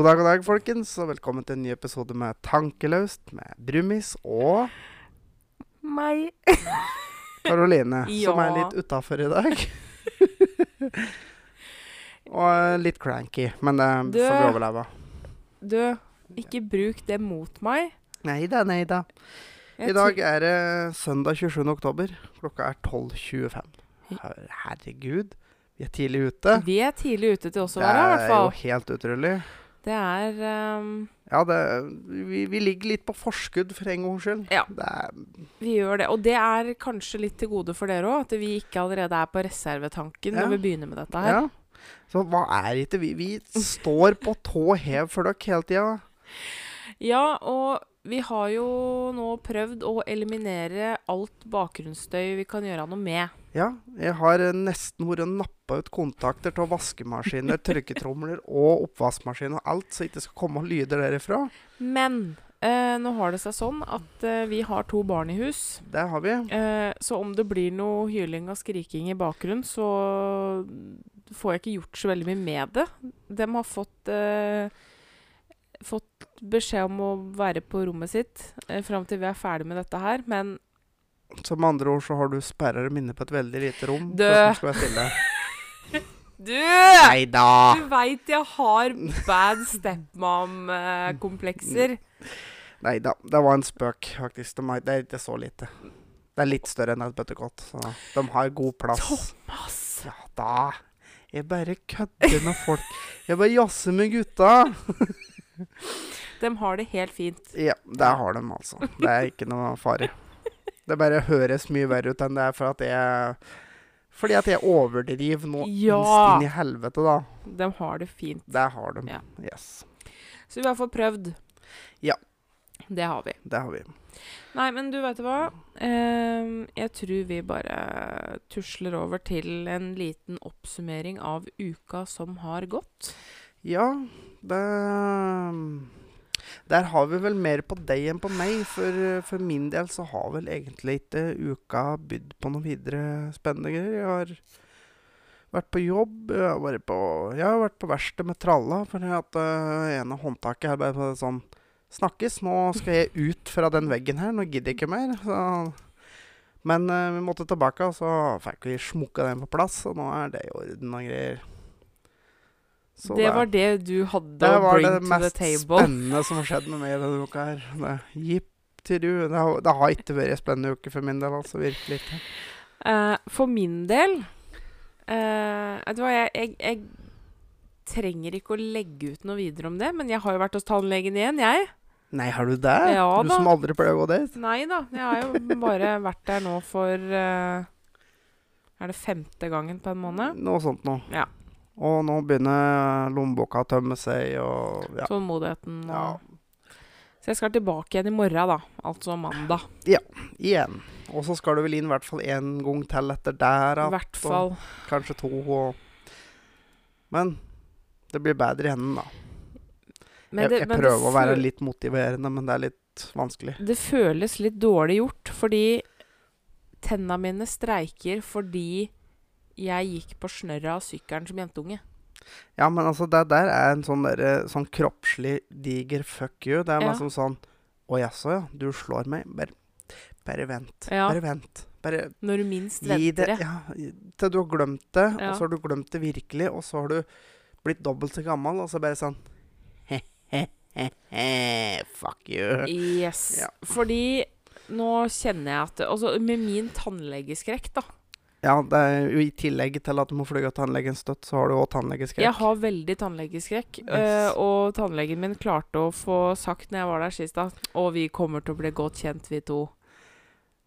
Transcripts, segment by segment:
God dag, god dag, folkens, og velkommen til en ny episode med Tankeløst med Brumis og Meg. Karoline, som er litt utafor i dag. og litt cranky, men det Du- får vi overleve. Du, ikke bruk det mot meg. Nei da, nei da. I dag er det søndag 27. oktober. Klokka er 12.25. Herregud, vi er tidlig ute. Vi er tidlig ute til oss å være, i er jo helt utrolig. Det er um, Ja, det, vi, vi ligger litt på forskudd for en gangs skyld. Ja. Det er, Vi gjør det. Og det er kanskje litt til gode for dere òg, at vi ikke allerede er på reservetanken Ja. når vi begynner med dette her. ja. Så hva er ikke vi? Vi står på tå hev for dere hele tida. Ja, og vi har jo nå prøvd å eliminere alt bakgrunnsstøy vi kan gjøre noe med. Ja, jeg har nesten vært og nappa ut kontakter til vaskemaskiner, tørketromler og oppvaskmaskin og alt, så ikke skal komme lyder derifra. Men eh, nå har det seg sånn at eh, vi har to barn i hus. Det har vi. Eh, så om det blir noe hyling og skriking i bakgrunnen, så får jeg ikke gjort så veldig mye med det. De har fått, eh, fått beskjed om å være på rommet sitt eh, fram til vi er ferdig med dette her. Men Så med andre ord så har du sperrer dem inne på et veldig lite rom. Skal være stille. du! Neida. Du veit jeg har bad stepmom-komplekser. Nei da. Det var en spøk, faktisk. De er, det er ikke så lite. Det er litt større enn et bøttekott, så de har god plass. Thomas! Ja da. Jeg bare kødder med folk. Jeg bare jazzer med gutta. De har det helt fint. Ja, det har de, altså. Det er ikke noe fare. Det bare høres mye verre ut enn det er for at jeg Fordi at jeg overdriver noe Ja. inn i helvete, da. De har det fint. Det har de. Ja. Yes. Så vi har fått prøvd. Ja. Det har vi. Det har vi. Nei, men du vet hva? Uh, jeg tror vi bare tusler over til en liten oppsummering av uka som har gått. Ja, det Der har vi vel mer på deg enn på meg. For, for min del så har vel egentlig ikke uka bydd på noe videre spennende greier. Jeg har vært på jobb. Jeg har vært på, jeg på verksted med tralla. For at uh, ene håndtaket her bare sånn Snakkes, nå skal jeg ut fra den veggen her. Nå gidder jeg ikke mer. Så. Men uh, vi måtte tilbake, og så fikk vi smukka den på plass. Og nå er det i orden og greier. Så det var det du hadde å bring to the table. det var det mest spennende som har skjedd med meg denne uka her. Det- Jipp til du. Det har, det har ikke vært en spennende uke for min del, altså. Virkelig ikke. Uh, for min del uh, Vet du hva, jeg, jeg, jeg trenger ikke å legge ut noe videre om det, men jeg har jo vært hos tannlegen igjen, jeg. Nei, har du det? Ja du da. som aldri pleier å gå dit? Nei da, jeg har jo bare vært der nå for uh, Er det femte gangen på en måned? Noe sånt noe. Ja. Og nå begynner lommeboka å tømme seg, og ja. Tålmodigheten og ja. Så jeg skal tilbake igjen i morgen, da. Altså mandag. Ja, Igjen. Og så skal du vel inn i hvert fall én gang til etter der. I at- hvert fall. Kanskje to. Og Men det blir bedre i hendene, da. Men jeg det, jeg det prøver å være litt motiverende, men det er litt vanskelig. Det føles litt dårlig gjort, fordi tenna mine streiker fordi jeg gikk på snørra av sykkelen som jentunge. Ja, men altså, det der er en sånn, der, sånn kroppslig diger fuck you. Det er Ja. liksom sånn Å jaså, ja. Du slår meg. Bare, bare vent. Ja. Bare vent. Bare Når du minst venter det. ja, Til du har glemt det, Ja. og så har du glemt det virkelig, og så har du blitt dobbelt så gammel, og så bare sånn he-he-he, Fuck you. Yes. Ja. Fordi nå kjenner jeg at Altså, med min tannlegeskrekk, da. Ja, det er jo i tillegg til at du må fly av tannlegen støtt, så har du òg tannlegeskrekk. Jeg har veldig tannlegeskrekk. Yes. eh, og tannlegen min klarte å få sagt når jeg var der sist at Å, vi kommer til å bli godt kjent, vi to.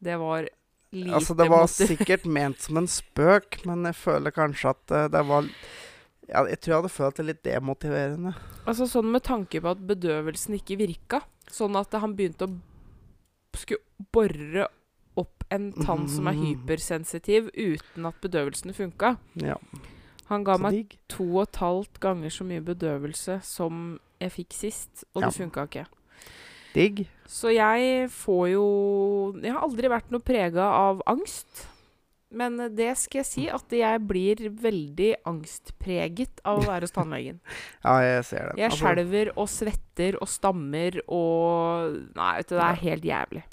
Det var lite Altså, det var sikkert ment som en spøk, men jeg føler kanskje at eh, det var ja, Jeg tror jeg hadde følt det litt demotiverende. Altså sånn med tanke på at bedøvelsen ikke virka. Sånn at han begynte å skulle bore en tann som er Mhm. hypersensitiv uten at bedøvelsen funka. Ja, Han ga meg to og et halvt ganger så mye bedøvelse som jeg fikk sist, og det Ja. funka ikke. Digg. Så jeg får jo Jeg har aldri vært noe prega av angst. Men eh, det skal jeg si at jeg blir veldig angstpreget av å være hos tannlegen. Ja, jeg ser det. Jeg Altså, skjelver og svetter og stammer og Nei, vet du, det er helt jævlig.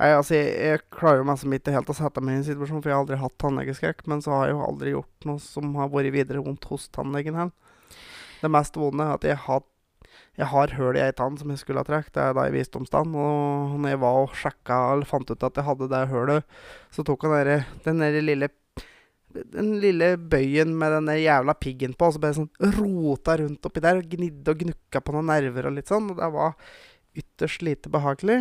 Nei, altså, jeg, jeg klarer jo mest ikke helt å sette meg i en situasjon, for jeg har aldri hatt tannlegeskrekk. Men så har jeg jo aldri gjort noe som har vært videre vondt hos tannlegen heller. Det mest vonde er at jeg har, jeg har hull i ei tann som jeg skulle ha trukket. Det er da i visdomstann. Og når jeg var og sjekka eller fant ut at jeg hadde det hullet, så tok han der, den der lille den lille bøyen med den jævla piggen på, og så bare sånn rota rundt oppi der og gnidde og gnukka på noen nerver og litt sånn. Og det var ytterst lite behagelig.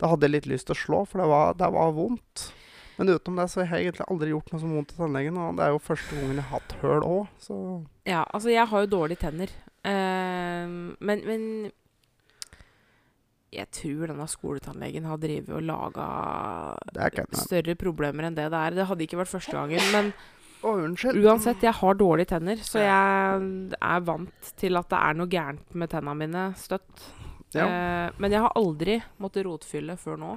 Da hadde jeg litt lyst til å slå, for det var, det var vondt. Men utenom det så har jeg egentlig aldri gjort noe som vondt i tannlegen. Og det er jo første gangen jeg har hatt høl òg, så Ja, altså, jeg har jo dårlige tenner. Eh, men, men jeg tror denne skoletannlegen har drevet og laga større problemer enn det det er. Det hadde ikke vært første gangen, men oh, uansett, jeg har dårlige tenner, så jeg er vant til at det er noe gærent med tenna mine støtt. Ja. Eh, men jeg har aldri måttet rotfylle før nå.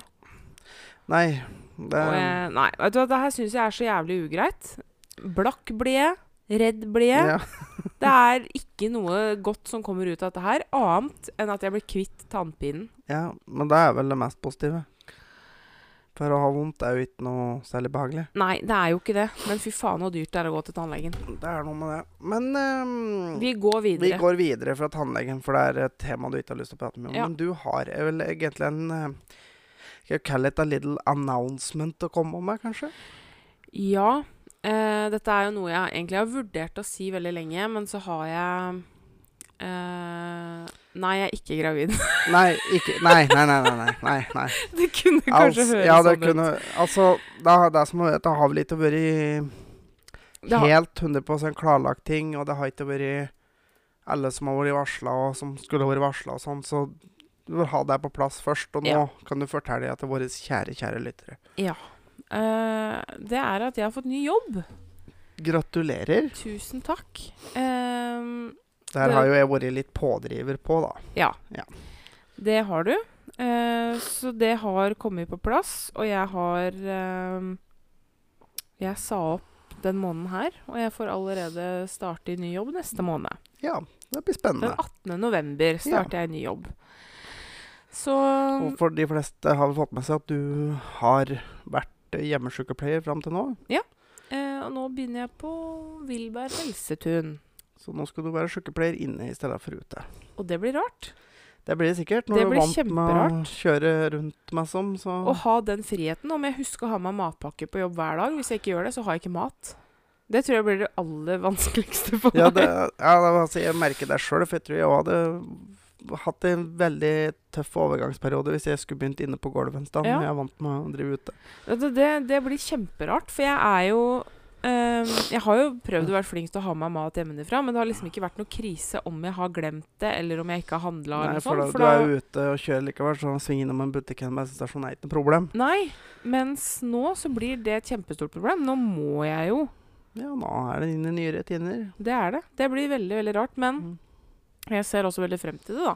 Nei, det jeg, nei, vet du hva, det her syns jeg er så jævlig ugreit. Blakk blir jeg. Redd blir jeg. ja. Det er ikke noe godt som kommer ut av dette her, annet enn at jeg blir kvitt tannpinen. ja, men det er vel det mest positive. For å ha vondt er jo ikke noe særlig behagelig. Nei, det er jo ikke det. Men fy faen så dyrt det er å gå til tannlegen. Det er noe med det. Men um, Vi går videre. Vi går videre fra tannlegen, for det er et tema du ikke har lyst til å prate med om. Ja. Men du har eh, vel egentlig en eh, Skal jeg kalle det en little announcement å komme med, kanskje? Ja. Eh, dette er jo noe jeg egentlig har vurdert å si veldig lenge, men så har jeg uh, Nei, jeg er ikke gravid. Nei, ikke Nei, nei, nei. nei, nei, nei, det kunne kanskje Altså, høres ja, det sånn kunne, Altså, det, er det som det har vel ikke vært ut. Helt 100 klarlagt ting, og det har ikke vært alle som har vært varsla, og som skulle vært varsla og sånn, så du vil ha deg på plass først. Og nå Ja. kan du fortelle det til våre kjære, kjære lyttere. ja. Eh, det er at jeg har fått ny jobb. Gratulerer. Tusen takk. Eh, Der har jo jeg vært litt pådriver på, da. Ja. Ja. Det har du. Uh, så det har kommet på plass, og jeg har eh, Jeg sa opp den måneden her, og jeg får allerede starte i ny jobb neste måned. Ja, det blir spennende. Den 18. november starter jeg i ny jobb. Så Og for de fleste har vel fått med seg at du har vært hjemmesykepleier fram til nå. eh, Og nå begynner jeg på Vilberg helsetun. Så nå skal du være sykepleier inne i stedet for ute. Og det blir rart. Det blir det sikkert når Det du er vant med å kjøre rundt meg som, så Å ha den friheten. Om jeg husker å ha med matpakke på jobb hver dag. Hvis jeg ikke gjør det, så har jeg ikke mat. Det tror jeg blir det aller vanskeligste for Ja, meg. det, ja det, altså, jeg merker det sjøl, for jeg tror jeg hadde hatt en veldig tøff overgangsperiode hvis jeg skulle begynt inne på gulvet en stund. Ja. Jeg er vant med å drive ute. Det, det blir kjemperart, for jeg er jo um, Jeg har jo prøvd å være flink til å ha med mat hjemmefra, men det har liksom ikke vært noe krise om jeg har glemt det, eller om jeg ikke har handla. Nei, for noe da. For du er da, jo ute og kjører likevel, så sving innom en butikk en bensinstasjon er ikke noe problem. nei, mens nå så blir det et kjempestort problem. Nå må jeg jo. Ja, nå er det inn i nye rutiner. Det er det. Det blir veldig, veldig rart. Men Mm. Jeg ser også veldig frem til det, da.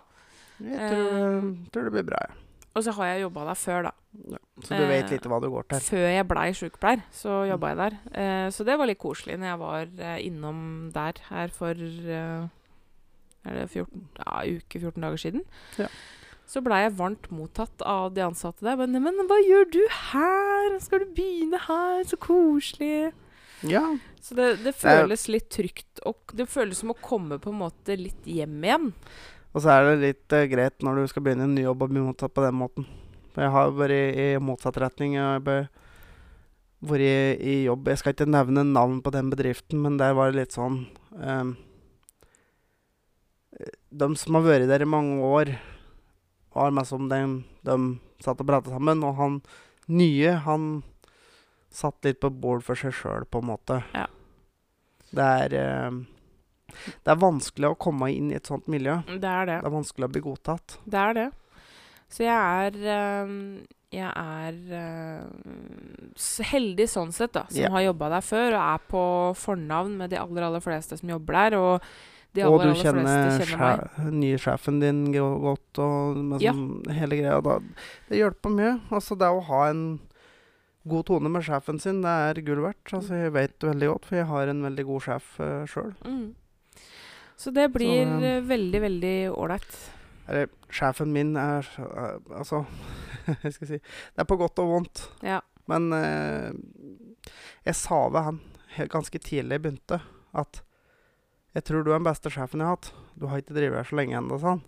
Jeg tror, uh, tror det blir bra, jeg. Og så har jeg jobba der før, da. Ja. Så du vet Eh, litt hva du går til. Før jeg blei sykepleier, så jobba jeg der. Eh, så det var litt koselig når jeg var eh, innom der her for eh, Er det 14, ja, uke 14 dager siden? Ja. Så blei jeg varmt mottatt av de ansatte der. Men, 'Men hva gjør du her? Skal du begynne her? Så koselig.' Ja. Så det, det føles litt trygt. Og det føles som å komme på en måte litt hjem igjen. Og så er det litt uh, greit når du skal begynne en ny jobb og bli mottatt på den måten. For jeg har vært i motsatt retning. Jeg har vært i, i jobb Jeg skal ikke nevne navn på den bedriften, men der var det litt sånn um, De som har vært der i mange år, var meg som den, de satt og pratet sammen. Og han nye, han satt litt på bord for seg sjøl, på en måte. Ja. Det er ehm, Det er vanskelig å komme inn i et sånt miljø. Det er det. Det er vanskelig å bli godtatt. Det er det. Så jeg er ehm, Jeg er ehm, heldig sånn sett, da, som yeah. har jobba der før og er på fornavn med de aller, aller fleste som jobber der. Og de og aller, du aller kjenner kjenner nye sjefen din godt, og med Ja. sånn hele greia. Da, det hjelper mye. Altså det å ha en god tone med sjefen sin, det er gull verdt. Altså, jeg vet veldig godt, for jeg har en veldig god sjef uh, sjøl. Mm. Så det blir Så, uh, veldig, veldig ålreit. Sjefen min er uh, Altså, hva skal jeg si Det er på godt og vondt. Ja. Men uh, jeg sa ved han ganske tidlig jeg begynte, at jeg tror du er den beste sjefen jeg har hatt. Du har ikke drevet her så lenge ennå, sa han.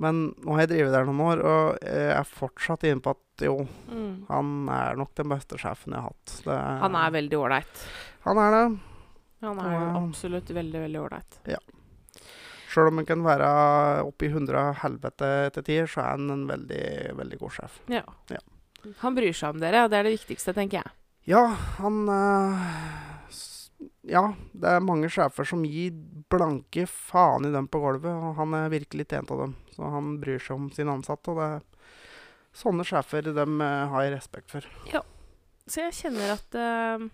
Men nå har jeg drevet der noen år, og jeg er fortsatt inne på at jo, Mm. han er nok den beste sjefen jeg har hatt. Det Han er veldig ålreit. Han er det. Han er og, absolutt veldig, veldig ålreit. Sjøl om han kan være oppi hundre helvete til tider, så er han en veldig, veldig god sjef. Ja. Ja. Han bryr seg om dere, og det er det viktigste, tenker jeg. Ja, han eh, Ja, det er mange sjefer som gir blanke faen i dem på gulvet, og han er virkelig tjent av dem. Så han bryr seg om sine ansatte, og det er sånne sjefer dem eh, har jeg respekt for. Så jeg kjenner at uh,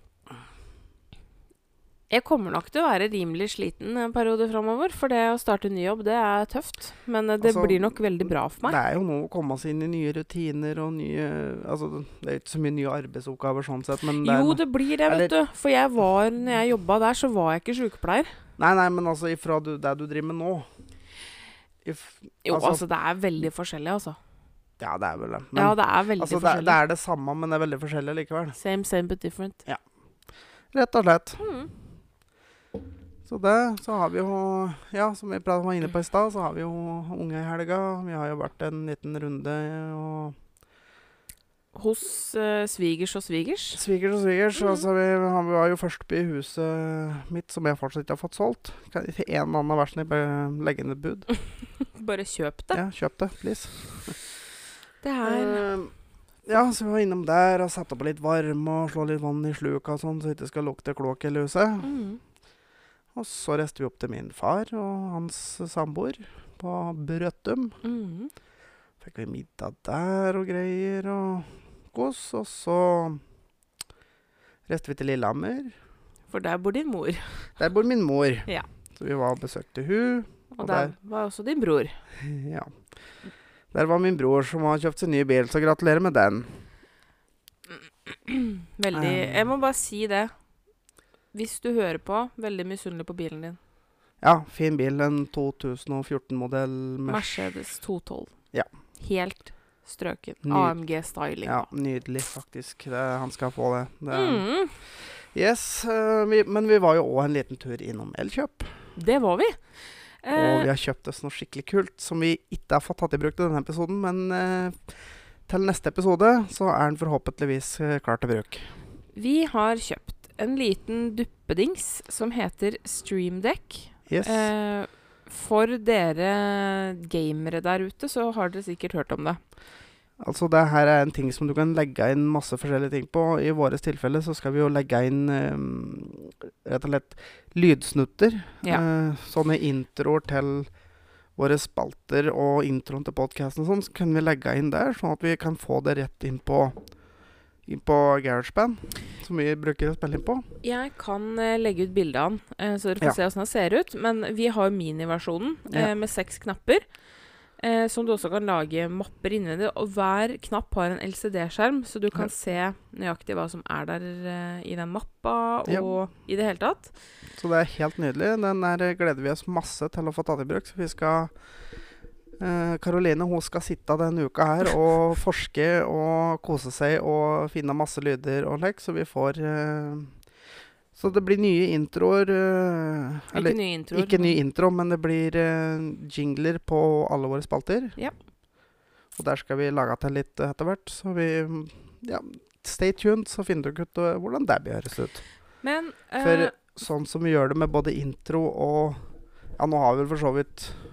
Jeg kommer nok til å være rimelig sliten en periode framover, for det å starte ny jobb, det er tøft. Men eh, det Altså, blir nok veldig bra for meg. Det er jo noe å komme seg inn i nye rutiner og nye Altså, det er ikke så mye nye arbeidsoppgaver sånn sett, men det Jo, det blir det, vet du. For jeg var, når jeg jobba der, så var jeg ikke sykepleier. Nei, nei, men altså ifra du, det du driver med nå if, Jo, altså, Altså- det er veldig forskjellig, altså. Ja, det er vel det. Men ja, det er veldig altså, det, forskjellig. det er det samme, men det er veldig forskjellig likevel. Same, same, but different. Ja. Rett og slett. Mm. Så det, så har vi jo Ja, som vi var inne på i stad, så har vi jo unge i helga. Vi har jo vært en liten runde og Hos uh, svigers og svigers. Svigers og svigers. Mm. Altså, vi, han var jo først i huset mitt, som jeg fortsatt ikke har fått solgt. Kan ikke en eller annen versen, snill bare legge inn et bud? Bare kjøp det. Ja, kjøp det, please. Det er uh, ja, så vi var innom der og satte opp litt varme og slå litt vann i sluka og sånn, så det ikke skal lukte klåk i huset. mm. Og så reiste vi opp til min far og hans samboer på Brøttum. Mm. Fikk vi middag der og greier og kos. Og så reiste vi til Lillehammer. For der bor din mor. Der bor min mor. Ja. Så vi var og besøkte hun. Og, Og der der- var også din bror. Ja. Der var min bror som har kjøpt seg ny bil, så gratulerer med den. Veldig Um. Jeg må bare si det. Hvis du hører på, veldig misunnelig på bilen din. Ja, fin bil. En 2014-modell. Mercedes 212. Ja. Helt strøken. Ny- AMG-styling. Ja, nydelig, faktisk. Det, han skal få det. det Mm, Yes, eh, vi, men vi var jo òg en liten tur innom Elkjøp. det var vi. Og Eh, vi har kjøpt oss noe skikkelig kult som vi ikke har fått tatt i bruk til denne episoden. Men eh, til neste episode så er den forhåpentligvis klar til bruk. vi har kjøpt en liten duppedings som heter Streamdeck. Yes. Eh, for dere gamere der ute, så har dere sikkert hørt om det. Altså det her er en ting som du kan legge inn masse forskjellige ting på. I vårt tilfelle så skal vi jo legge inn um, rett og slett lydsnutter. Ja. Uh, sånne introer til våre spalter og introen til podkasten og sånn, så kan vi legge inn der, sånn at vi kan få det rett inn på, inn på GarageBand, som vi bruker å spille inn på. Jeg kan uh, legge ut bilde av den, uh, så dere får Ja. se åssen den ser ut. Men vi har miniversjonen eh, Ja. med seks knapper. Eh, som du også kan lage mapper innvendig. Og hver knapp har en LCD-skjerm, så du kan Ja. se nøyaktig hva som er der i den mappa, og i det hele tatt. Så det er helt nydelig. Den der gleder vi oss masse til å få tatt i bruk. Så vi skal Karoline hun skal sitte denne uka her og forske og kose seg og finne masse lyder og lek, så vi får eh, Så det blir nye introer. eh, eller ikke nye introer. ikke ny intro, men det blir eh, jingler på alle våre spalter. Ja. Og der skal vi lage til litt etter hvert. Så vi Ja, stay tuned, så finner dere ut eh, hvordan det blir høres ut. Men uh, For sånn som vi gjør det med både intro og Ja, nå har vi vel for så vidt eh,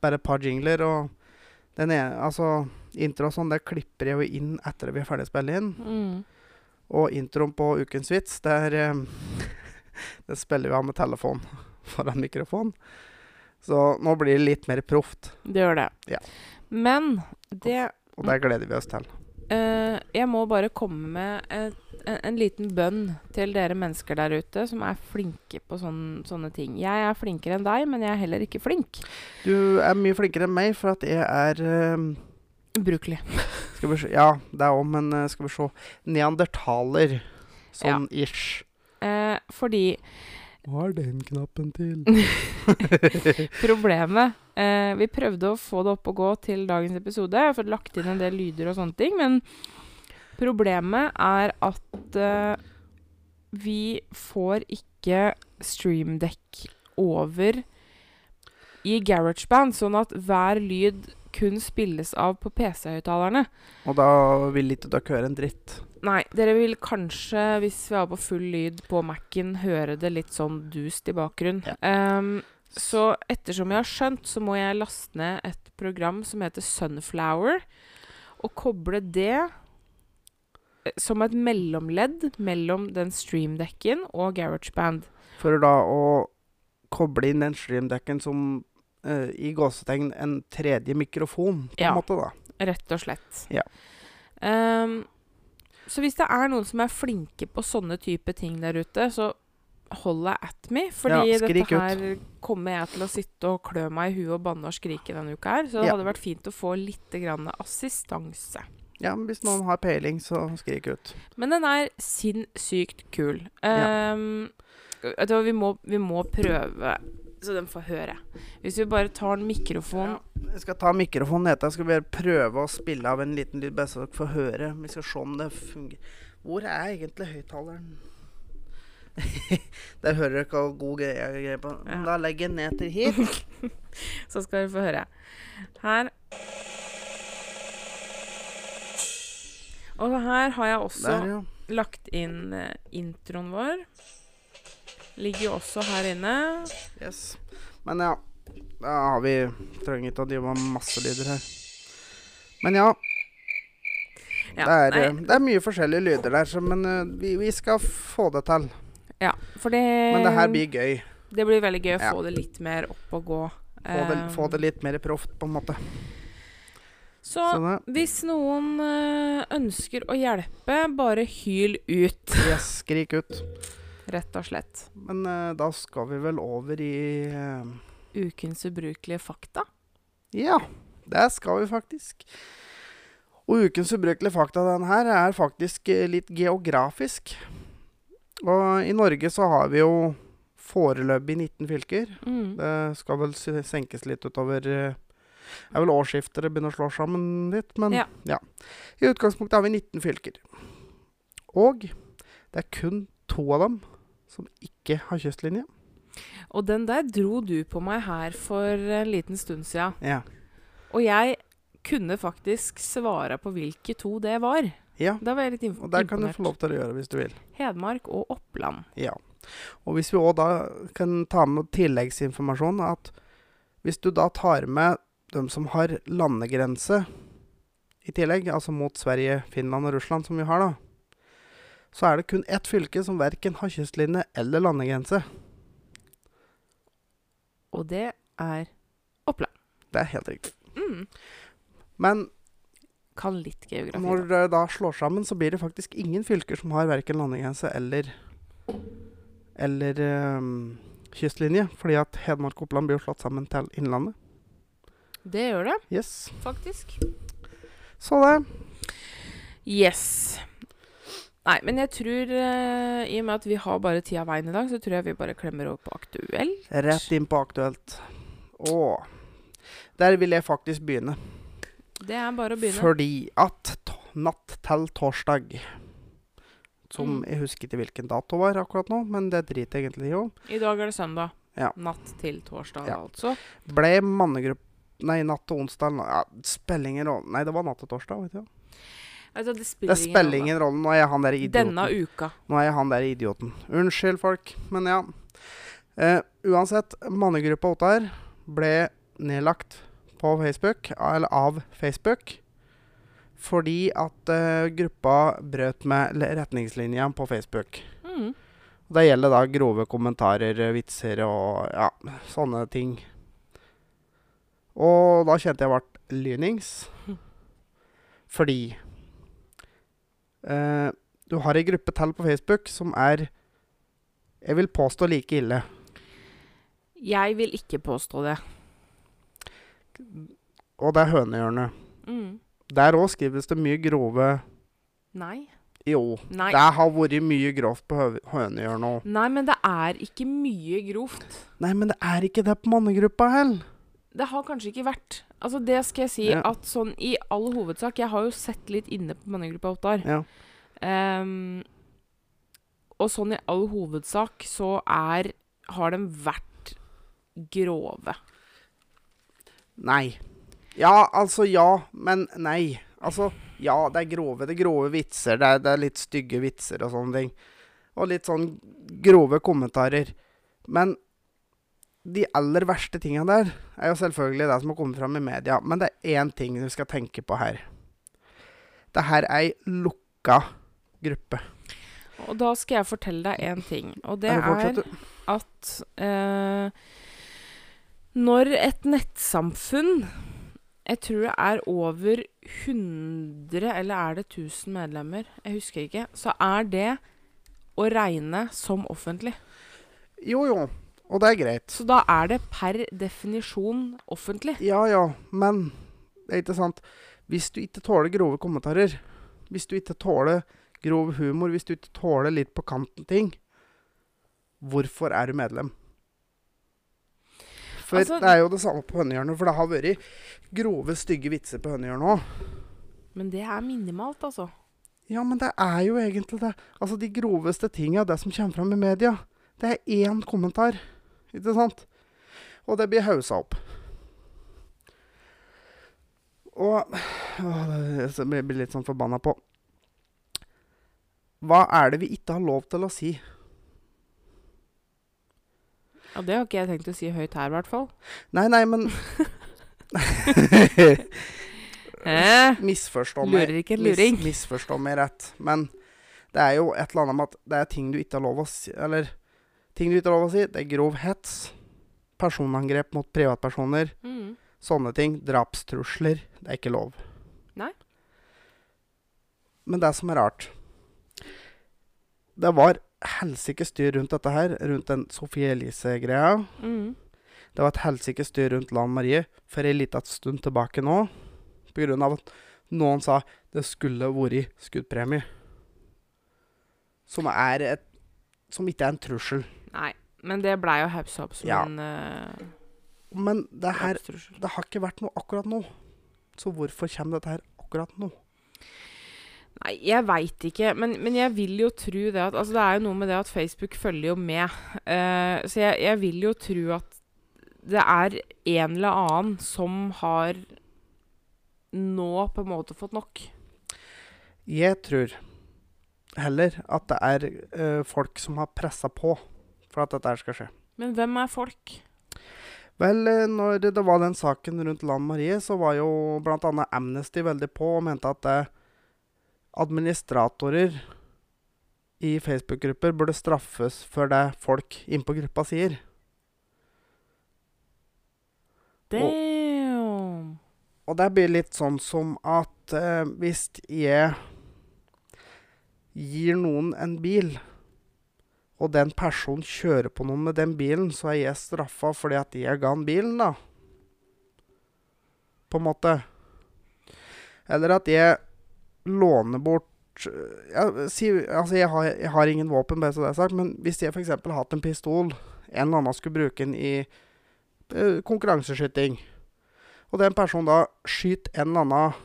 bare et par jingler, og den ene Altså, intro og sånn, det klipper jeg jo inn etter at vi er ferdig å spille inn. mm, Og introen på Ukens vits, der eh, Det spiller vi av med telefon foran mikrofon. Så nå blir det litt mer proft, Det gjør det. Ja. Men det og det gleder vi oss til. Uh, jeg må bare komme med et, en, en liten bønn til dere mennesker der ute som er flinke på sånn, sånne ting. Jeg er flinkere enn deg, men jeg er heller ikke flink. Du er mye flinkere enn meg, for at jeg er eh, Ubrukelig. Skal vi se Ja, det er òg, men uh, skal vi se Neandertaler. Sånn ish. Eh, fordi Hva er den knappen til? problemet eh, Vi prøvde å få det opp og gå til dagens episode. Jeg har fått lagt inn en del lyder og sånne ting. Men problemet er at uh, vi får ikke streamdekk over i GarageBand, sånn at hver lyd kun spilles av på PC-høyttalerne. Og da vil ikke dere høre en dritt. Nei, dere vil kanskje, hvis vi har på full lyd på Mac-en, høre det litt sånn dust i bakgrunnen. Ja. Um, så ettersom jeg har skjønt, så må jeg laste ned et program som heter Sunflower, og koble det som et mellomledd mellom den streamdekken og GarageBand. For da å koble inn den streamdekken som uh, i gåsetegn en tredje mikrofon, på Ja. en måte, da. Rett og slett. Ja. Um, så hvis det er noen som er flinke på sånne type ting der ute, så hold deg at me. Fordi Ja, dette her kommer jeg til å sitte og klø meg i huet og banne og skrike denne uka her. Så det Ja. hadde vært fint å få litt grann assistanse. Ja, men hvis noen har peiling, så skrik ut. Men den er sinnssykt kul. Ja. Ehm, vi må, vi må prøve så den får høre. Hvis vi bare tar en mikrofon Jeg skal ta mikrofonen etter. Jeg skal bare prøve å spille av en liten lyd, bare så dere får høre. Vi skal se om det fungerer. Hvor er egentlig høyttaleren? Der hører dere hva god greie jeg greier på. Ja. Da legger jeg ned til hit. Så skal dere få høre. Her Og her har jeg også Der, ja. lagt inn eh, introen vår. Ligger jo også her inne. Yes. Men ja, da har vi Trenger ikke å drive med masse lyder her. Men ja, Ja, det, er, nei, eh, det er mye forskjellige lyder der, så, men uh, vi, vi skal få det til. ja, for det Men det her blir gøy. Det blir veldig gøy å Ja. få det litt mer opp og gå. Få det, Eh, få det litt mer proft, på en måte. Så Så hvis noen eh, ønsker å hjelpe, bare hyl ut. yes, skrik ut. Rett og slett. Men uh, da skal vi vel over i uh, Ukens ubrukelige fakta. Ja, det skal vi faktisk. Og ukens ubrukelige fakta den her er faktisk litt geografisk. Og i Norge så har vi jo foreløpig 19 fylker. Mm. Det skal vel senkes litt utover eh, Det er vel årsskiftet det begynner å slå sammen litt, men Ja. ja. I utgangspunktet har vi 19 fylker. Og det er kun to av dem som ikke har kystlinje. Og den der dro du på meg her for en liten stund siden. Ja. Og jeg kunne faktisk svare på hvilke to det var. ja. Da var jeg litt imponert. Og der kan du få lov til å gjøre hvis du vil. Hedmark og Oppland. Ja. Og hvis vi òg da kan ta med tilleggsinformasjon at hvis du da tar med dem som har landegrense i tillegg, altså mot Sverige, Finland og Russland, som vi har da, så er det kun ett fylke som verken har kystlinje eller landegrense. Og det er Oppland. Det er helt riktig. mm, Men Kan litt geografi. når det da slår sammen, så blir det faktisk ingen fylker som har verken landegrense eller eller um, kystlinje, fordi at Hedmark og Oppland blir jo slått sammen til Innlandet. Det gjør det, Yes. faktisk. Så det. Yes. Nei, men jeg tror eh, I og med at vi har bare tida av veien i dag, så tror jeg vi bare klemmer over på aktuelt. Rett inn på aktuelt. Å. Der vil jeg faktisk begynne. Det er bare å begynne. Fordi at natt til torsdag Som Mm. jeg husker ikke hvilken dato var akkurat nå, men det driter jeg egentlig i òg. I dag er det søndag. Ja. Natt til torsdag, Ja. altså. Ble mannegruppe Nei, natt til onsdag ja, Spiller ingen rolle Nei, det var natt til torsdag. vet du. Altså, det Det spiller, spiller ingen rolle. Nå er jeg han der idioten. Denne uka. Nå er jeg han der idioten. Unnskyld, folk, men ja. Eh, uansett, mannegruppa Ottar ble nedlagt på Facebook, eller av Facebook, fordi at uh, gruppa brøt med retningslinja på Facebook. Mm. Det gjelder da grove kommentarer, vitser og ja, sånne ting. Og da kjente jeg ble lynings. Fordi eh, du har ei gruppe til på Facebook som er Jeg vil påstå like ille. Jeg vil ikke påstå det. Og det er hønehjørnet. Mm. Der òg skrives det mye grove Nei. Jo. Nei. Det har vært mye grovt på hø- hønehjørnet òg. Nei, men det er ikke mye grovt. Nei, men det er ikke det på mannegruppa heller. Det har kanskje ikke vært Altså, det skal jeg si Ja. at sånn i all hovedsak Jeg har jo sett litt inne på mannegruppa Ottar. Ja. Um, og sånn i all hovedsak så er Har de vært grove. Nei. Ja, altså ja, men nei. Altså, ja, det er grove, det er grove vitser. Det er, det er litt stygge vitser og sånne ting. Og litt sånn grove kommentarer. Men de aller verste tinga der er jo selvfølgelig det som har kommet fram i media. Men det er én ting du skal tenke på her. Det her er ei lukka gruppe. Og da skal jeg fortelle deg én ting, og det er at eh, når et nettsamfunn Jeg tror det er over 100, eller er det 1000 medlemmer? Jeg husker ikke. Så er det å regne som offentlig. Jo, jo. Og det er greit. Så da er det per definisjon offentlig. Ja, ja, men det er ikke sant. Hvis du ikke tåler grove kommentarer, hvis du ikke tåler grov humor, hvis du ikke tåler litt på kanten ting, hvorfor er du medlem? For Altså- det er jo det samme på Hønehjørnet, for det har vært grove, stygge vitser på Hønehjørnet òg. Men det er minimalt, altså. Ja, men det er jo egentlig det. Altså, de groveste tinga, det som kommer fram i media, det er én kommentar. Ikke sant? Og det blir haussa opp. Og å, det blir litt sånn forbanna på Hva er det vi ikke har lov til å si? Ja, Det har ikke jeg tenkt å si høyt her, i hvert fall. Nei, nei, men Eh, Misforstå meg. lurer ikke en luring. Mis, misforstå meg rett. Men det er jo et eller annet med at det er ting du ikke har lov å si Eller ting du ikke har lov å si. Det er grov hets. Personangrep mot privatpersoner. Mm. Sånne ting. Drapstrusler. Det er ikke lov. Nei. Men det som er rart Det var helsike styr rundt dette her. Rundt den Sofie Elise-greia. Mm. Det var et helsike styr rundt Lan Marie for ei lita stund tilbake nå. På grunn av at noen sa det skulle vært skuddpremie. Som er et Som ikke er en trussel. Nei. Men det blei jo haussa opp som Ja. en uh, Men det her. Det har ikke vært noe akkurat nå. Så hvorfor kommer dette her akkurat nå? Nei, jeg veit ikke. Men, men jeg vil jo tro det at Altså, det er jo noe med det at Facebook følger jo med. Uh, så jeg, jeg vil jo tro at det er en eller annen som har nå på en måte fått nok. Jeg tror heller at det er uh, folk som har pressa på for at dette skal skje. Men hvem er folk? Vel, eh, når det var den saken rundt Lan Marie, så var jo bl.a. Amnesty veldig på og mente at eh, administratorer i Facebook-grupper burde straffes for det folk innpå gruppa sier. Damn. Og det blir litt sånn som at eh, hvis jeg gir noen en bil, og den personen kjører på noen med den bilen, så er jeg straffa fordi at jeg ga han bilen, da. På en måte. Eller at jeg låner bort ja, si, Altså, jeg har, jeg har ingen våpen, bare så det er sagt, men hvis jeg f.eks. har hatt en pistol, en eller annen skulle bruke den i eh, konkurranseskyting, og den personen da skyter en eller annen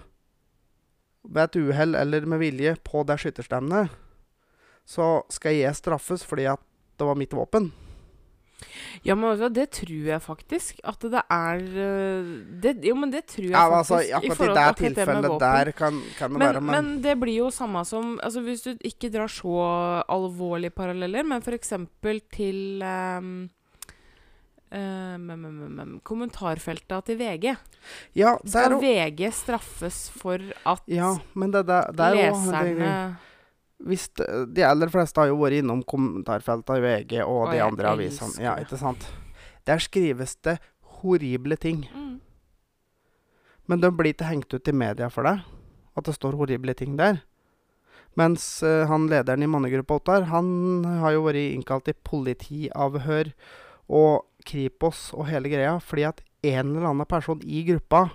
ved et uhell eller med vilje på det skytterstevnet, så skal jeg straffes fordi at det var mitt våpen. Ja, men det tror jeg faktisk at det er øh, det, Jo, men det tror jeg Ja, men altså, faktisk. akkurat i forhold det tilfellet der kan, kan det men, være, men, men det blir jo samme som altså Hvis du ikke drar så alvorlige paralleller, men f.eks. til um, um, um, um, um, kommentarfeltet til VG. Ja, der Skal. VG straffes for at Ja, der, der òg leserne Hvis De aller fleste har jo vært innom kommentarfeltet i VG og de andre avisene. Ja, ikke sant? Der skrives det horrible ting. mm. Men de blir ikke hengt ut i media for det. At det står horrible ting der. Mens uh, han lederen i mannegruppa Ottar, han har jo vært innkalt i politiavhør og Kripos og hele greia fordi at en eller annen person i gruppa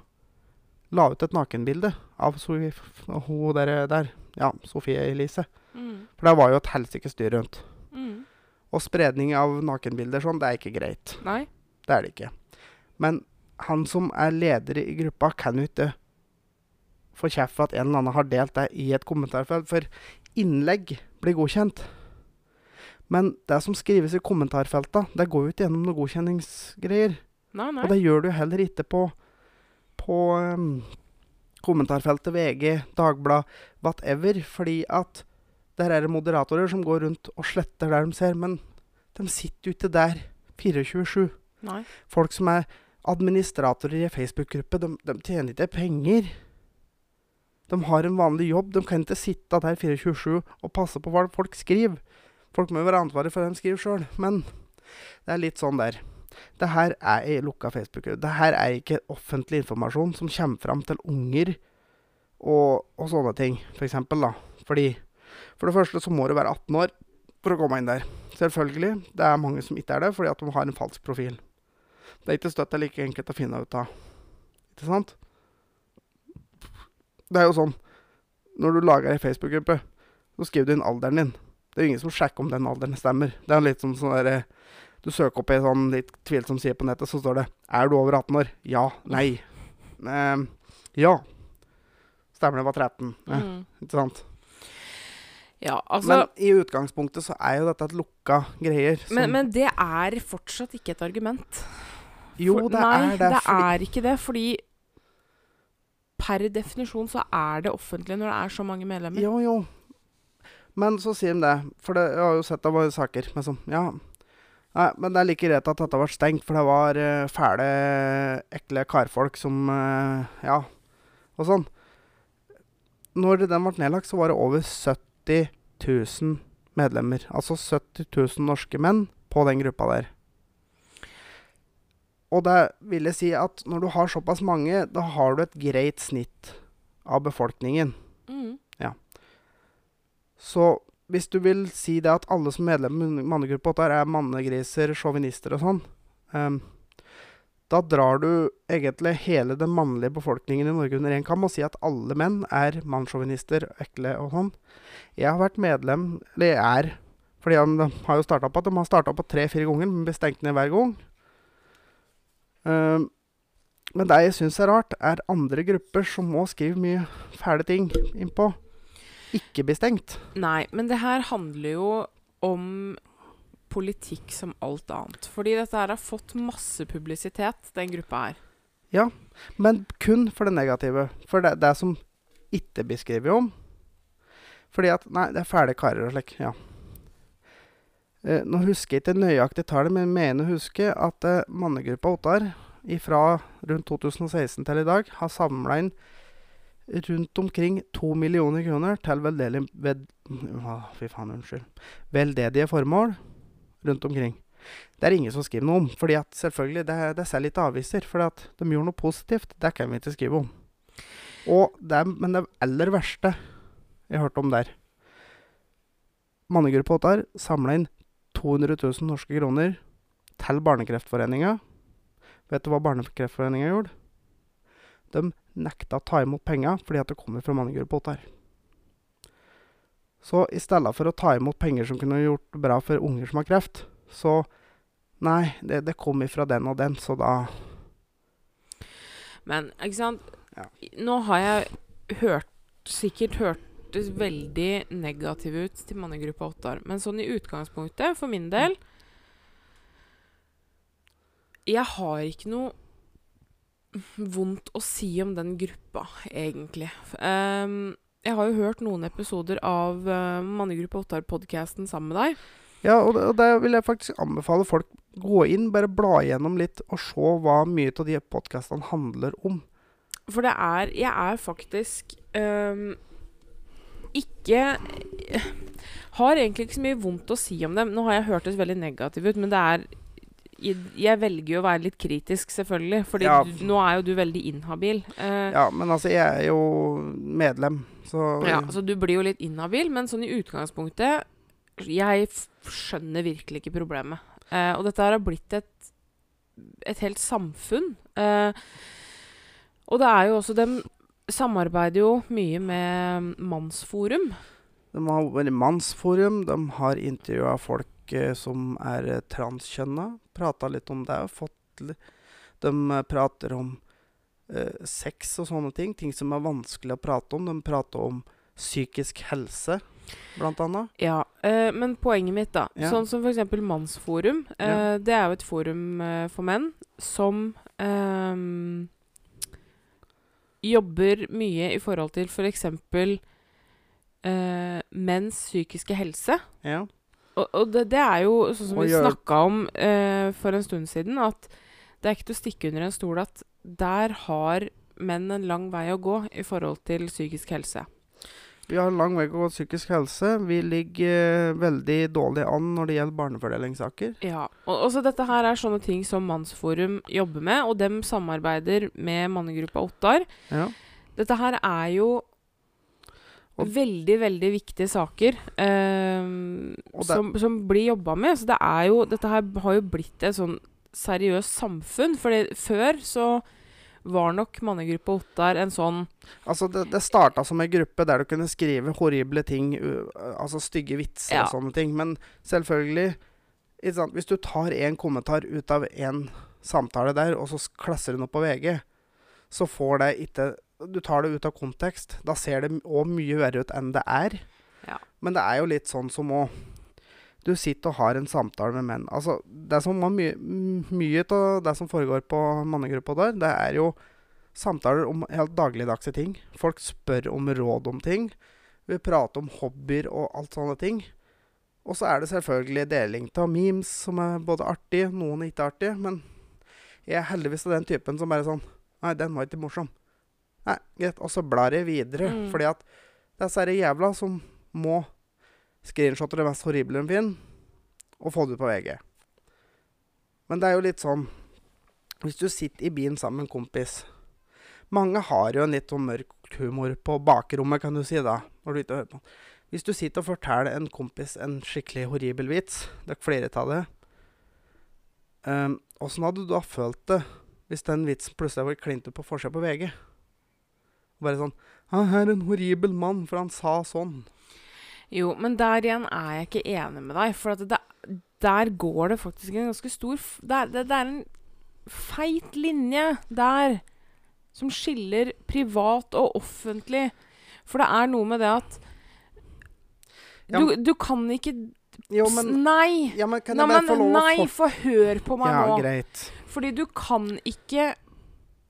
la ut et nakenbilde av hun der, der. Ja, Sofie Elise. Mm. For det var jo et helsike styr rundt. Mm. Og spredning av nakenbilder sånn, det er ikke greit. Nei. Det er det ikke. Men han som er leder i gruppa, kan jo ikke få kjeft for at en eller annen har delt det i et kommentarfelt. For innlegg blir godkjent. Men det som skrives i kommentarfelta, det går jo ikke gjennom noen godkjenningsgreier. Nei, nei. Og det gjør du heller ikke på, på um, kommentarfeltet VG, Dagblad, whatever. Fordi at der er det moderatorer som går rundt og sletter der de ser. Men de sitter jo ikke der 24-7. Folk som er administratorer i Facebook-gruppe, de, de tjener ikke penger. De har en vanlig jobb. De kan ikke sitte der 24-7 og passe på hva folk skriver. Folk må jo være ansvarlig for hva de skriver sjøl. Men det er litt sånn der. Det her er ei lukka Facebook-gruppe. Det her er ikke offentlig informasjon som kommer fram til unger og, og sånne ting, for eksempel, da. Fordi For det første så må du være 18 år for å komme inn der. Selvfølgelig. Det er mange som ikke er det, fordi at de har en falsk profil. Det er ikke støtt det er like enkelt å finne ut av. Ikke sant? Det er jo sånn Når du lager ei Facebook-gruppe, så skriver du inn alderen din. Det er jo ingen som sjekker om den alderen stemmer. Det er litt som sånn derre Du søker opp i sånn litt tvilsom side på nettet, så står det 'Er du over 18 år?' Ja. Nei. Ehm, ja. Stemmer det var 13. Ja, Mm. ikke sant? Ja, altså Men i utgangspunktet så er jo dette et lukka greier. som- men, men det er fortsatt ikke et argument. jo, For- det nei, er det. det er ikke det, fordi per definisjon så er det offentlig når det er så mange medlemmer. Jo, jo. Men så sier de det. For det, jeg har jo sett av våre saker med sånn Ja. Nei, men det er like greit at dette ble stengt, for det var uh, fæle, ekle karfolk som uh, Ja, og sånn. Når den ble nedlagt, så var det over 70 000 medlemmer. Altså 70 000 norske menn på den gruppa der. Og det vil jeg si at når du har såpass mange, da har du et greit snitt av befolkningen. Mm. Så hvis du vil si det at alle som er medlem i mannegruppa 8 er mannegriser, sjåvinister og sånn, um, da drar du egentlig hele den mannlige befolkningen i Norge under én kam og sier at alle menn er mannssjåvinister, ekle og sånn. Jeg har vært medlem, eller jeg er, fordi de har jo starta på at de har starta på tre-fire ganger, men blir stengt ned hver gang. Um, men det jeg syns er rart, er andre grupper som må skrive mye fæle ting innpå, ikke blir stengt. Nei, men det her handler jo om politikk som alt annet. Fordi dette her har fått masse publisitet, den gruppa her. Ja, Men kun for det negative. For det, det som ikke blir skrevet om. Fordi at Nei, det er fæle karer og slik. Ja. Eh, nå husker jeg ikke nøyaktig tallet, men jeg mener å huske at eh, mannegruppa Ottar fra rundt 2016 til i dag har samla inn rundt omkring to millioner kroner til veldedig, ved, Å, fy faen, unnskyld. veldedige formål rundt omkring. Det er ingen som skriver noe om. fordi at selvfølgelig, det, det ser litt aviser. For at de gjorde noe positivt. Det kan vi ikke skrive om. Og det er, men det aller verste jeg hørte om der Mannegruppa Ottar samla inn 200 000 norske kroner til Barnekreftforeninga. Vet du hva Barnekreftforeninga gjorde? De nekta å ta imot penger fordi at det kommer fra Ottar. Så i stedet for å ta imot penger som kunne gjort bra for unger som har kreft, så Nei, det, det kom ifra den og den, så da Men ikke sant Ja. Nå har jeg hørt, sikkert hørtes veldig negativ ut til mannegruppa Ottar. Men sånn i utgangspunktet, for min del Jeg har ikke noe vondt å si om den gruppa, egentlig. Ehm, jeg har jo hørt noen episoder av uh, Mannegruppa Ottar-podkasten sammen med deg. Ja, og og der vil jeg faktisk anbefale folk. Gå inn, bare bla igjennom litt, og se hva mye av de podkastene handler om. For det er Jeg er faktisk um, ikke Har egentlig ikke så mye vondt å si om dem. Nå har jeg hørtes veldig negativ ut, men det er jeg, velger jo å være litt kritisk, selvfølgelig. Fordi Ja. du, nå er jo du veldig inhabil. Eh, Ja, men altså, jeg er jo medlem, så ja, så du blir jo litt inhabil, men sånn i utgangspunktet Jeg skjønner virkelig ikke problemet. Eh, og dette her har blitt et, et helt samfunn. Eh, og det er jo også De samarbeider jo mye med Mannsforum. De har vært mannsforum, de har intervjua folk eh, som er eh, transkjønna. Prata litt om det. Fått de eh, prater om eh, sex og sånne ting. Ting som er vanskelig å prate om. De prater om psykisk helse, blant annet. Ja, eh, men poenget mitt, da. Ja. Sånn som f.eks. Mannsforum. Eh, Ja. Det er jo et forum for menn som ehm, jobber mye i forhold til f.eks. Eh, menns psykiske helse. Ja. Og, og det, det er jo sånn som vi snakka om eh, for en stund siden, at det er ikke til å stikke under en stol at der har menn en lang vei å gå i forhold til psykisk helse. Vi har en lang vei å gå psykisk helse. Vi ligger eh, veldig dårlig an når det gjelder barnefordelingssaker. Ja, og også dette her er sånne ting som Mannsforum jobber med, og dem samarbeider med mannegruppa Ottar. Ja. Dette her er jo Og- veldig, veldig viktige saker eh, som, som blir jobba med. Så det er jo Dette her har jo blitt et sånn seriøst samfunn. For før så var nok mannegruppa Ottar en sånn Altså, det, det starta som en gruppe der du kunne skrive horrible ting, altså stygge vitser Ja. og sånne ting. Men selvfølgelig? Hvis du tar en kommentar ut av en samtale der, og så klasser den opp på VG, så får det ikke Du tar det ut av kontekst. Da ser det òg mye verre ut enn det er. Ja. Men det er jo litt sånn som å Du sitter og har en samtale med menn. Altså, det som var mye Mye av det som foregår på mannegruppa der, det er jo samtaler om helt dagligdagse ting. Folk spør om råd om ting. Vi prater om hobbyer og alt sånne ting. Og så er det selvfølgelig deling av memes som er både artig, noen er ikke artig. Men jeg er heldigvis av den typen som bare sånn Nei, den var ikke morsom. Nei, greit. Og så blar jeg videre. Mm. Fordi at det er disse jævla som må screenshotte det mest horrible de finner, og få det ut på VG. Men det er jo litt sånn Hvis du sitter i bilen sammen med en kompis Mange har jo en litt sånn mørk humor på bakrommet, kan du si, da. Når du ikke hører på. Hvis du sitter og forteller en kompis en skikkelig horribel vits, det er flere av det um, hadde du da følt det hvis den vitsen plutselig var klint ut på forsida på VG? Bare sånn 'Han er en horribel mann, for han sa sånn'. Jo, men der igjen er jeg ikke enig med deg. For at det, der går det faktisk en ganske stor det, det, det er en feit linje der som skiller privat og offentlig. For det er noe med det at Ja, du, du kan ikke Jo, men, Nei! ja, men kan Nei, nei, få hør på meg Ja, nå. greit. Fordi du kan ikke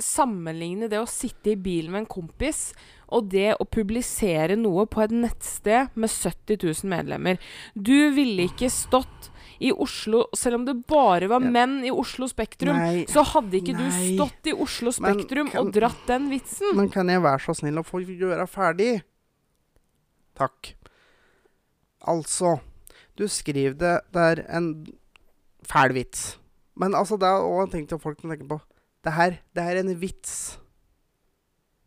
sammenligne det å sitte i bilen med en kompis og det å publisere noe på et nettsted med 70 000 medlemmer. Du ville ikke stått i Oslo, selv om det bare var menn i Oslo Spektrum, Nei, så hadde ikke du stått i Oslo Spektrum kan- og dratt den vitsen. men kan jeg være så snill å få gjøre ferdig? Takk. Altså Du skriver det Det er en fæl vits. Men altså, det er òg en ting til folk må tenke på. Det her, det er en vits.